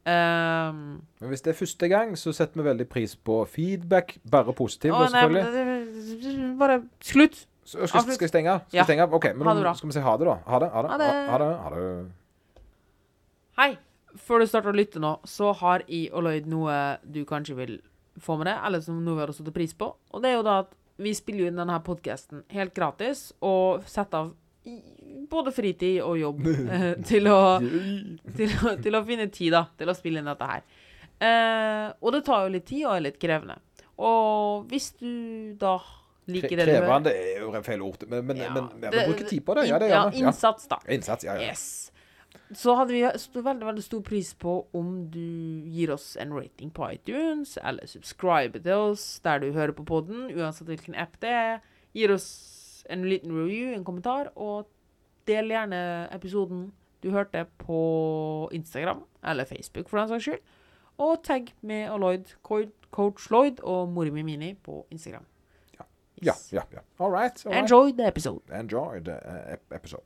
Um, Men hvis det er første gang, så setter vi veldig pris på feedback. Bare positiv, å, nei, selvfølgelig. bare slutt! Så, skal, skal vi stenge? Skal Ja. stenge? OK, men nå skal vi si ha det, da. Ha det. Ha det. Ha det. Ha det. Ha det. Hei! Før du starter å lytte nå, så har jeg og Lloyd noe du kanskje vil få med deg, eller som noe vi har satt pris på. Og det er jo da at vi spiller jo inn denne podkasten helt gratis, og setter av både fritid og jobb *laughs* eh, til, å, til, å, til å finne tid da, til å spille inn dette her. Eh, og det tar jo litt tid og er litt krevende. Og hvis du da liker det du Krevende er jo feil ord, men, men, Ja, men, men det- bruker tid på det. Ja, det ja, innsats, da. Innsats, ja, ja. Yes. Så hadde vi veldig veldig stor pris på om du gir oss en rating på iTunes, eller subscriber til oss der du hører på podden, uansett hvilken app det er. Gir oss en liten review, en kommentar, og del gjerne episoden du hørte på Instagram, eller Facebook for den saks skyld. Og tagg med Lloyd, coach Lloyd og mora mi Mini på Instagram. Ja, ja, ja. All right. All right. Enjoy the episode. Enjoy the uh, ep- episode.